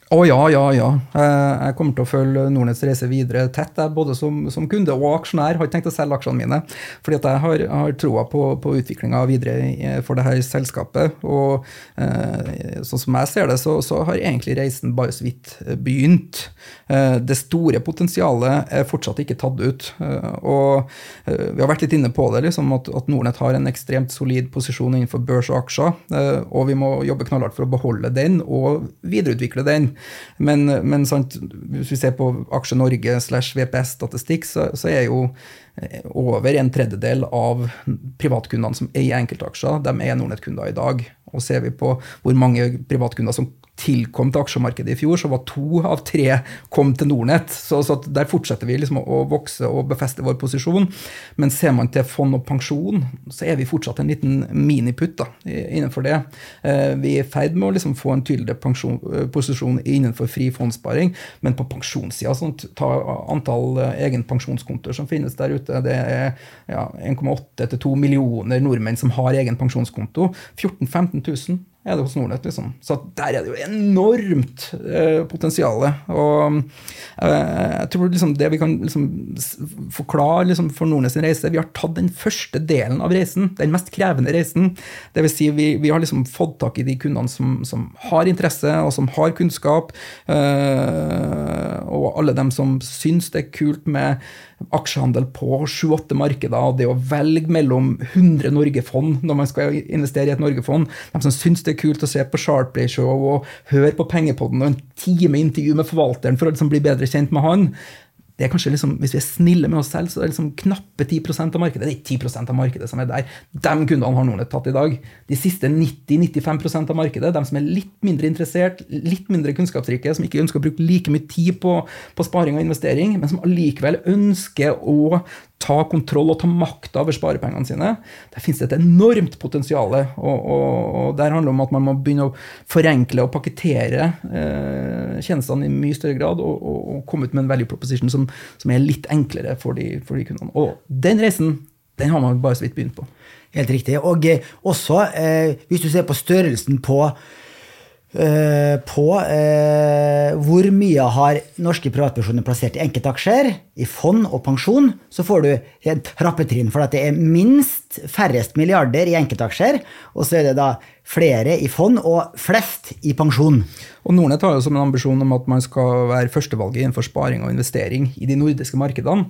Å ja, ja, ja. Eh, jeg kommer til å følge Nordnetts reise videre tett, både som, som, kunde og aksjonær. Har ikke tenkt å selge aksjene mine, fordi jeg har, har troa på, på utviklinga videre for dette selskapet. Og eh, sånn som jeg ser det, så, så, har egentlig reisen bare så vidt eh, begynt. Eh, det store potensialet er fortsatt ikke tatt ut. Eh, og eh, vi har vært litt inne på det, liksom, at, at Nordnett har en ekstremt solid posisjon innenfor børs og aksjer, og vi må jobbe knallhardt for å beholde den og videreutvikle den. Men, men sant, hvis vi ser på Aksje Norge slash VPS-statistikk, så, så, er jo eh, over en tredjedel av privatkundene som eier enkeltaksjer, de er Nordnett-kunder i dag. Og ser vi på hvor mange privatkunder som tilkom til aksjemarkedet i fjor, så var to av tre kom til Nordnett. Så, så der fortsetter vi liksom å vokse og befeste vår posisjon. Men ser man til fond og pensjon, så er vi fortsatt en liten miniputt da, innenfor det. Eh, vi er i ferd med å liksom få en tydeligere pensjon, eh, posisjon innenfor fri fondssparing, men på pensjonssida, sånn, ta antall eh, egen pensjonskontoer som finnes der ute, det er ja, 1,8 2 millioner nordmenn som har egen pensjonskonto. 14 000-15 000 er det hos Nordnett. liksom. Så der er det jo enormt eh, potensial. Og eh, jeg tror liksom det vi kan liksom forklare liksom for sin reise Vi har tatt den første delen av reisen, den mest krevende reisen. Det vil Si vi, vi har liksom fått tak i de kundene som, som har interesse, og som har kunnskap. Eh, og alle dem som syns det er kult med aksjehandel på sju-åtte markeder, og det å velge mellom 100 Norge-fond når man skal investere i et Norge-fond, de som syns det er kult å se på Sharplay-show og høre på Pengepodden og en time intervju med forvalteren for å liksom bli bedre kjent med han, det er kanskje liksom, Hvis vi er snille med oss selv, så er det liksom knappe 10% av markedet. Det er ikke 10% av markedet som er der. De kundene har Nordnett tatt i dag. De siste 90-95% av markedet, de som er litt mindre interessert, litt mindre kunnskapsrike, som ikke ønsker å bruke like mye tid på, på sparing og investering, men som allikevel ønsker å ta kontroll og ta makta over sparepengene sine. Der finnes det et enormt potensial. Og, og, og der handler det om at man må begynne å forenkle og pakkettere eh, tjenestene i mye større grad og, og, komme ut med en value proposition som, som er litt enklere for de, for de, kundene. Og den reisen den har man bare så vidt begynt på. Helt riktig. Og eh, også, eh, hvis du ser på størrelsen på Uh, på uh, hvor mye har norske privatpersoner plassert i enkeltaksjer, i fond og pensjon, så får du et trappetrinn. For at det er minst færrest milliarder i enkeltaksjer, og så er det da flere i fond og flest i pensjon. Og Nordnett har jo som en ambisjon om at man skal være førstevalget innenfor sparing og investering i de nordiske markedene.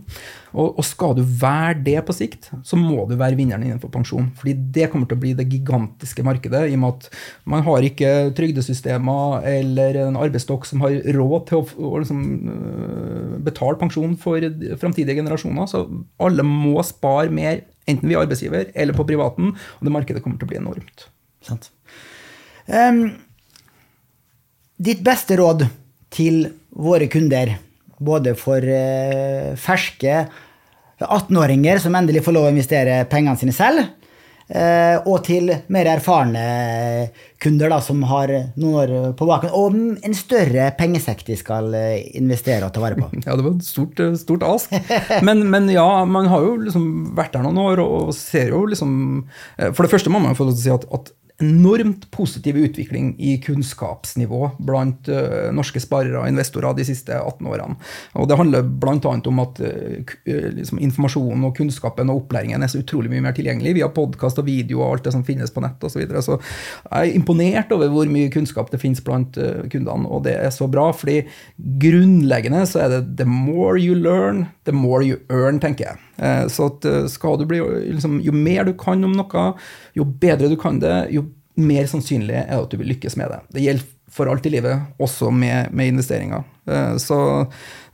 Og, og, skal du være det på sikt, så må du være vinneren innenfor pensjon. fordi det kommer til å bli det gigantiske markedet, i og med at man har ikke trygdesystemer eller en arbeidsstokk som har råd til å, å liksom, øh, betale pensjon for framtidige generasjoner. Så alle må spare mer, enten vi er arbeidsgiver eller på privaten, og det markedet kommer til å bli enormt. Sant. Um, ditt beste råd til våre kunder, både for uh, ferske 18-åringer som endelig får lov å investere pengene sine selv, uh, og til mer erfarne kunder da, som har noen år på baken, og en større pengesekk de skal eh, investere og ta vare på. Ja, det var et stort, stort ask. Men, men, ja, man har jo liksom vært der noen år og ser jo liksom For det første må man få lov til å si at, at enormt positiv utvikling i kunnskapsnivå blant uh, norske sparere og investorer de siste 18 årene. Og Det handler bl.a. om at uh, liksom informasjonen og kunnskapen og opplæringen er så utrolig mye mer tilgjengelig via podkast og video og alt det som finnes på nett osv. Så, videre. så jeg er imponert over hvor mye kunnskap det finnes blant kundene, og det er så bra. fordi grunnleggende så er det the more you learn, the more you earn, tenker jeg. Eh, så at eh, skal du bli, liksom, jo mer du kan om noe, jo bedre du kan det, jo mer sannsynlig er det at du vil lykkes med det. Det gjelder for alt i livet, også med, med investeringer. Eh, så,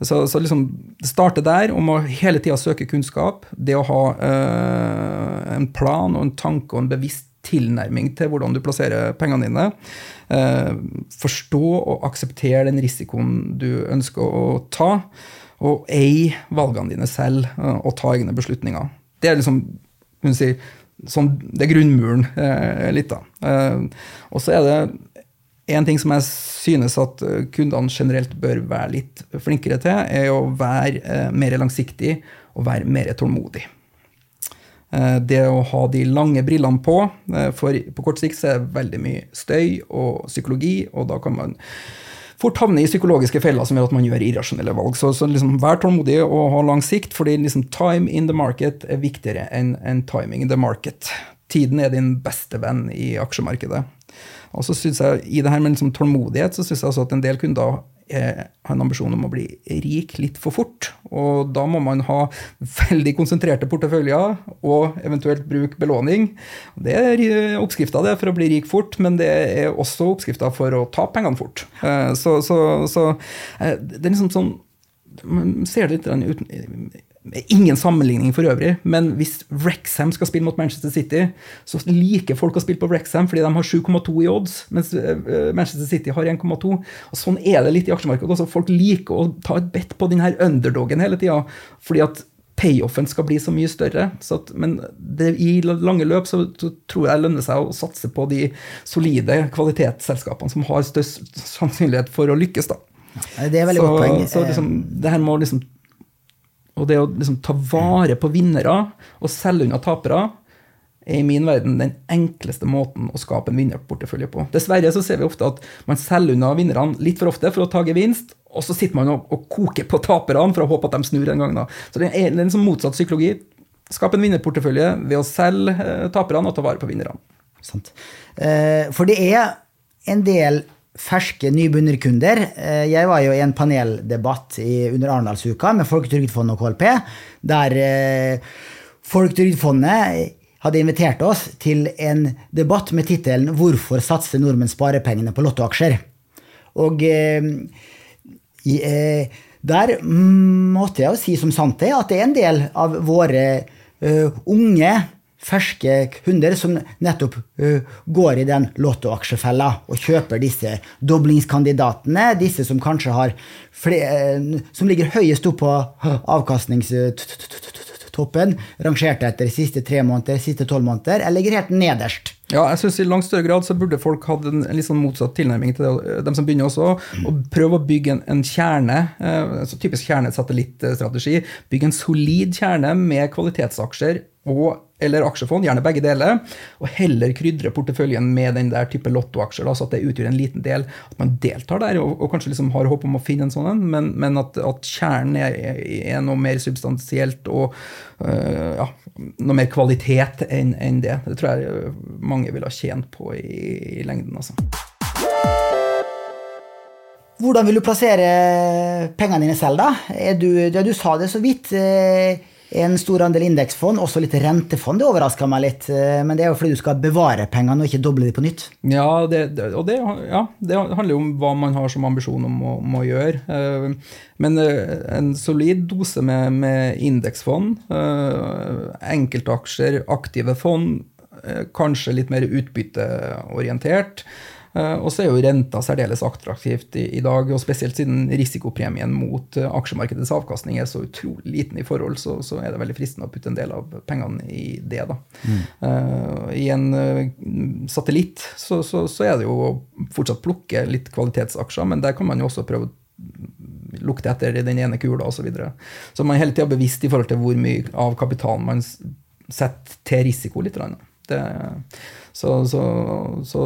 så, så liksom, det starter der, om å hele tida søke kunnskap. Det å ha eh, en plan og en tanke og en bevisst tilnærming til hvordan du plasserer pengene dine. Eh, forstå og akseptere den risikoen du ønsker å ta og eie valgene dine selv eh, og ta egne beslutninger. Det er liksom si, sånn, det er grunnmuren eh, litt, da. Eh, og så er det en ting som jeg synes at eh, kundene generelt bør være litt flinkere til, er å være eh, mer langsiktig og være mer tålmodig. Eh, det å ha de lange brillene på, for på kort sikt så er det veldig mye støy og psykologi, og da kan man fort havne i psykologiske feller som gjør at man gjør irrasjonelle valg. Så, så liksom, vær tålmodig og ha lang sikt, fordi liksom, time in the market er viktigere enn en timing in the market. Tiden er din beste venn i aksjemarkedet. Og så synes jeg, I det her med liksom tålmodighet så syns jeg også at en del kunder har en ambisjon om å bli rik litt for fort. Og da må man ha veldig konsentrerte porteføljer og eventuelt bruke belåning. Det er oppskrifta for å bli rik fort, men det er også oppskrifta for å ta pengene fort. Eh, så, så, så eh, det er liksom sånn Man ser det litt uten Ingen sammenligning for øvrig, men hvis Wrexham skal spille mot Manchester City, så liker folk å spille på Wrexham fordi de har 7,2 i odds, mens eh, Manchester City har 1,2. Og Sånn er det litt i aksjemarkedet også. Folk liker å ta et bet på denne underdogen hele tida, fordi at payoffen skal bli så mye større. Så at, men det, i lange løp så, så, tror jeg det lønner seg å satse på de solide kvalitetsselskapene som har størst sannsynlighet for å lykkes. da. Det er veldig så, godt poeng. Så liksom, det her må liksom og det å liksom ta vare på vinnere og selge unna tapere er i min verden den enkleste måten å skape en vinnerportefølje på. Dessverre så ser vi ofte at man selger unna vinnerne litt for ofte for å ta gevinst, og så sitter man og, og koker på taperne for å håpe at de snur en gang. da. Så det er en sånn motsatt psykologi. Skap en vinnerportefølje ved å selge eh, taperne og ta vare på vinnerne. Eh, for det er en del ferske nybegynnerkunder. Eh, jeg var jo i en paneldebatt under Arendalsuka med Folketrygdfondet og KLP, der eh, Folketrygdfondet hadde invitert oss til en debatt med tittelen 'Hvorfor satser nordmenn sparepengene på lottoaksjer?' Og eh, der måtte jeg jo si som sant er, at det er en del av våre unge ferske kunder som nettopp uh, går i den lottoaksjefella og kjøper disse doblingskandidatene, disse som kanskje har flere, uh, Som ligger høyest opp på avkastningstoppen, rangert etter siste tre måneder, siste tolv måneder, eller ligger helt nederst. Ja, jeg synes I langt større grad så burde folk hatt en, litt sånn motsatt tilnærming til det, dem som begynner også, og prøve å bygge en, en kjerne, eh, altså typisk kjernesatellittstrategi. Bygge en solid kjerne med kvalitetsaksjer og, eller aksjefond, gjerne begge deler, og heller krydre porteføljen med den der type lottoaksjer, så at det utgjør en liten del. At man deltar der og, og kanskje liksom har håp om å finne en sånn en, men, men at, at, kjernen er, er, noe mer substansielt og øh, ja, noe mer kvalitet enn en det. Det tror jeg mange ville ha tjent på i, i lengden. altså. Hvordan vil du plassere pengene dine selv, da? Du, du, sa det så vidt. Eh, en stor andel indeksfond, også litt rentefond. Det overraska meg litt, eh, men det er jo fordi du skal bevare pengene og ikke doble de på nytt. Ja, det, og det, ja, det handler jo om hva man har som ambisjon om å, om å gjøre. Eh, men eh, en solid dose med, med indeksfond, enkeltaksjer, aktive fond, kanskje litt mer utbytteorientert. Eh, og så er jo renta særdeles attraktivt i, i, dag, og spesielt siden risikopremien mot uh, aksjemarkedets avkastning er så utrolig liten i forhold, så, så, er det veldig fristende å putte en del av pengene i det. da. Mm. Uh, I en uh, satellitt så, så, så, er det jo å fortsatt plukke litt kvalitetsaksjer, men der kan man jo også prøve å lukte etter den ene kula osv. Så, videre. så man er hele tida bevisst i forhold til hvor mye av kapitalen man setter til risiko. litt. Det, så, så, så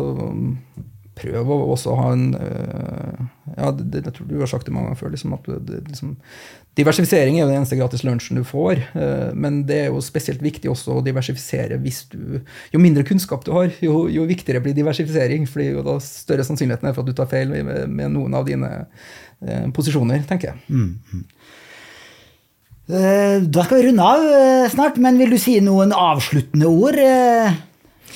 prøv å også ha en øh, ja, det, det, tror du har sagt det mange ganger før. Liksom, at det, liksom, diversifisering er jo den eneste gratis lunsjen du får. Øh, men det er jo spesielt viktig også å diversifisere hvis du Jo mindre kunnskap du har, jo, jo viktigere blir diversifisering. fordi jo da større sannsynligheten er for at du tar feil med, med noen av dine øh, posisjoner, tenker jeg. Mm. Da skal vi runde av snart, men vil du si noen avsluttende ord?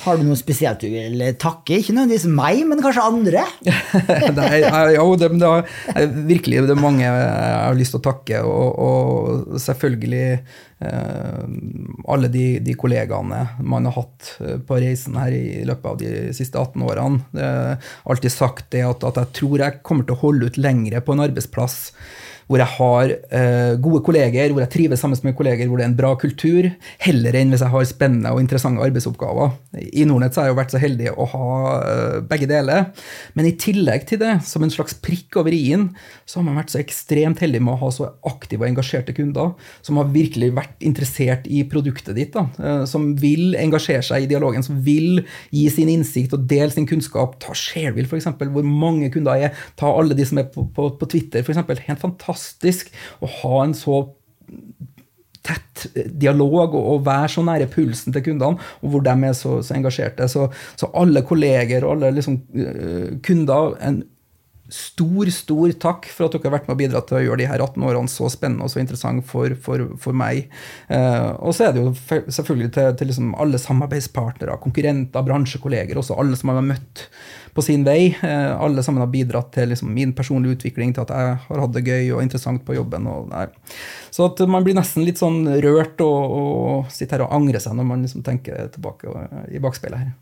Har du noe spesielt du vil takke? Ikke nødvendigvis meg, men kanskje andre? Nei, jo, det, det, er virkelig det er mange jeg har lyst til å takke. Og, og selvfølgelig eh, alle de, de, kollegaene man har hatt eh, på reisen her i løpet av de siste 18 årene. Jeg har alltid sagt det at, at jeg tror jeg kommer til å holde ut lengre på en arbeidsplass hvor jeg har uh, gode kolleger, hvor jeg trives sammen med kolleger, hvor det er en bra kultur, heller enn hvis jeg har spennende og interessante arbeidsoppgaver. I Nordnett har jeg jo vært så heldig å ha uh, begge deler. Men i tillegg til det, som en slags prikk over i-en, så har man vært så ekstremt heldig med å ha så aktive og engasjerte kunder, som har virkelig vært interessert i produktet ditt, da, eh, som vil engasjere seg i dialogen, som vil gi sin innsikt og dele sin kunnskap. Ta Shareville, f.eks., hvor mange kunder er. Ta alle de som er på, på, på Twitter, f.eks. Helt fantastisk å ha en så tett dialog og, og være så nære pulsen til kundene, og hvor de er så, så engasjerte. Så, så, alle kolleger og alle liksom, uh, kunder en stor, stor takk for at dere har vært med og bidratt til å gjøre de her 18 årene så spennende og så interessante for, for, for meg. Eh, og så er det jo selvfølgelig til, til liksom alle samarbeidspartnere, konkurrenter, bransjekolleger, også alle som har møtt på sin vei. Uh, alle sammen har bidratt til liksom, min personlige utvikling, til at jeg har hatt det gøy og interessant på jobben. Så at man blir nesten litt sånn rørt og, og sitter her og angrer seg når man liksom tenker tilbake i bakspeilet her.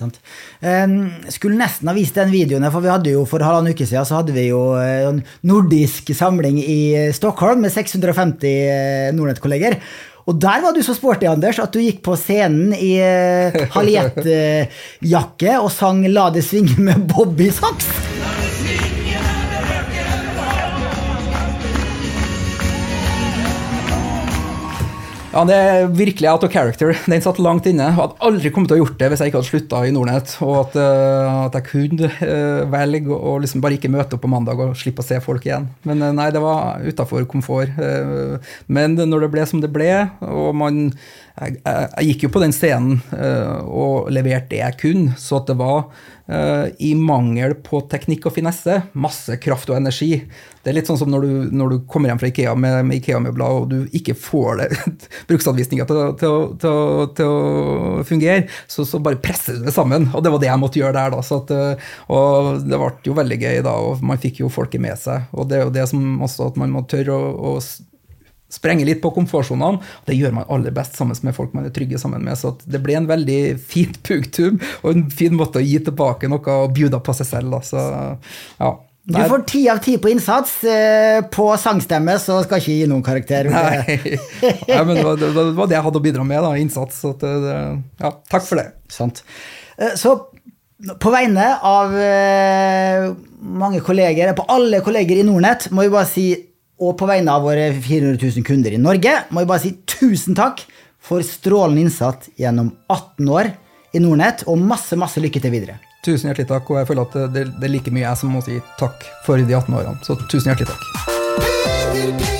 Sant? skulle nesten ha vist den videoen, for vi hadde jo for halvannen uke siden så hadde vi jo en nordisk samling i Stockholm med 650 eh, Nordnett-kolleger. Og der var du så sporty, Anders, at du gikk på scenen i uh, haljetjakke og sang 'La det svinge' med Bobby Socks. Ja, det er virkelig out of character. Den satt langt inne. Jeg hadde aldri kommet til å gjort det hvis jeg ikke hadde slutta i Nordnett. Og at, uh, at jeg kunne uh, velge å liksom bare ikke møte opp på mandag og slippe å se folk igjen. Men uh, nei, det var utafor komfort. men når det ble som det ble, og man jeg, jeg, jeg, gikk jo på den scenen og leverte det jeg kunne, så at det var i mangel på teknikk og finesse masse kraft og energi. Det er litt sånn som når du, når du kommer hjem fra Ikea med, med Ikea-møbler og du ikke får det bruksanvisninga til, til, til, til, å fungere, så, så, bare presser du det sammen. Og det var det jeg måtte gjøre der. da, at, uh, Og det ble jo veldig gøy da, og man fikk jo folket med seg. Og det er jo det som også at man må tørre å, å sprenge litt på komfortsonene. Det gjør man aller best sammen med folk man er trygge sammen med. Så det ble en veldig fint punktum og en fin måte å gi tilbake noe og bjuda på seg selv. Da. Så, ja. Du får ti av ti på innsats. Eh, på sangstemme så skal ikke gi noen karakter. Nei, Nei, men det var, det var, det jeg hadde å bidra med. Da, innsats. Det, ja, takk for det. Sant. Eh, så på vegne av eh, mange kolleger, på alle kolleger i Nordnett, må vi bare si og på vegne av våre 400 000 kunder i Norge må vi bare si tusen takk for strålende innsats gjennom 18 år i Nordnett, og masse, masse lykke til videre. Tusen hjertelig takk, og jeg føler at det, det er like mye jeg som må si takk for de 18 årene. Så tusen hjertelig takk.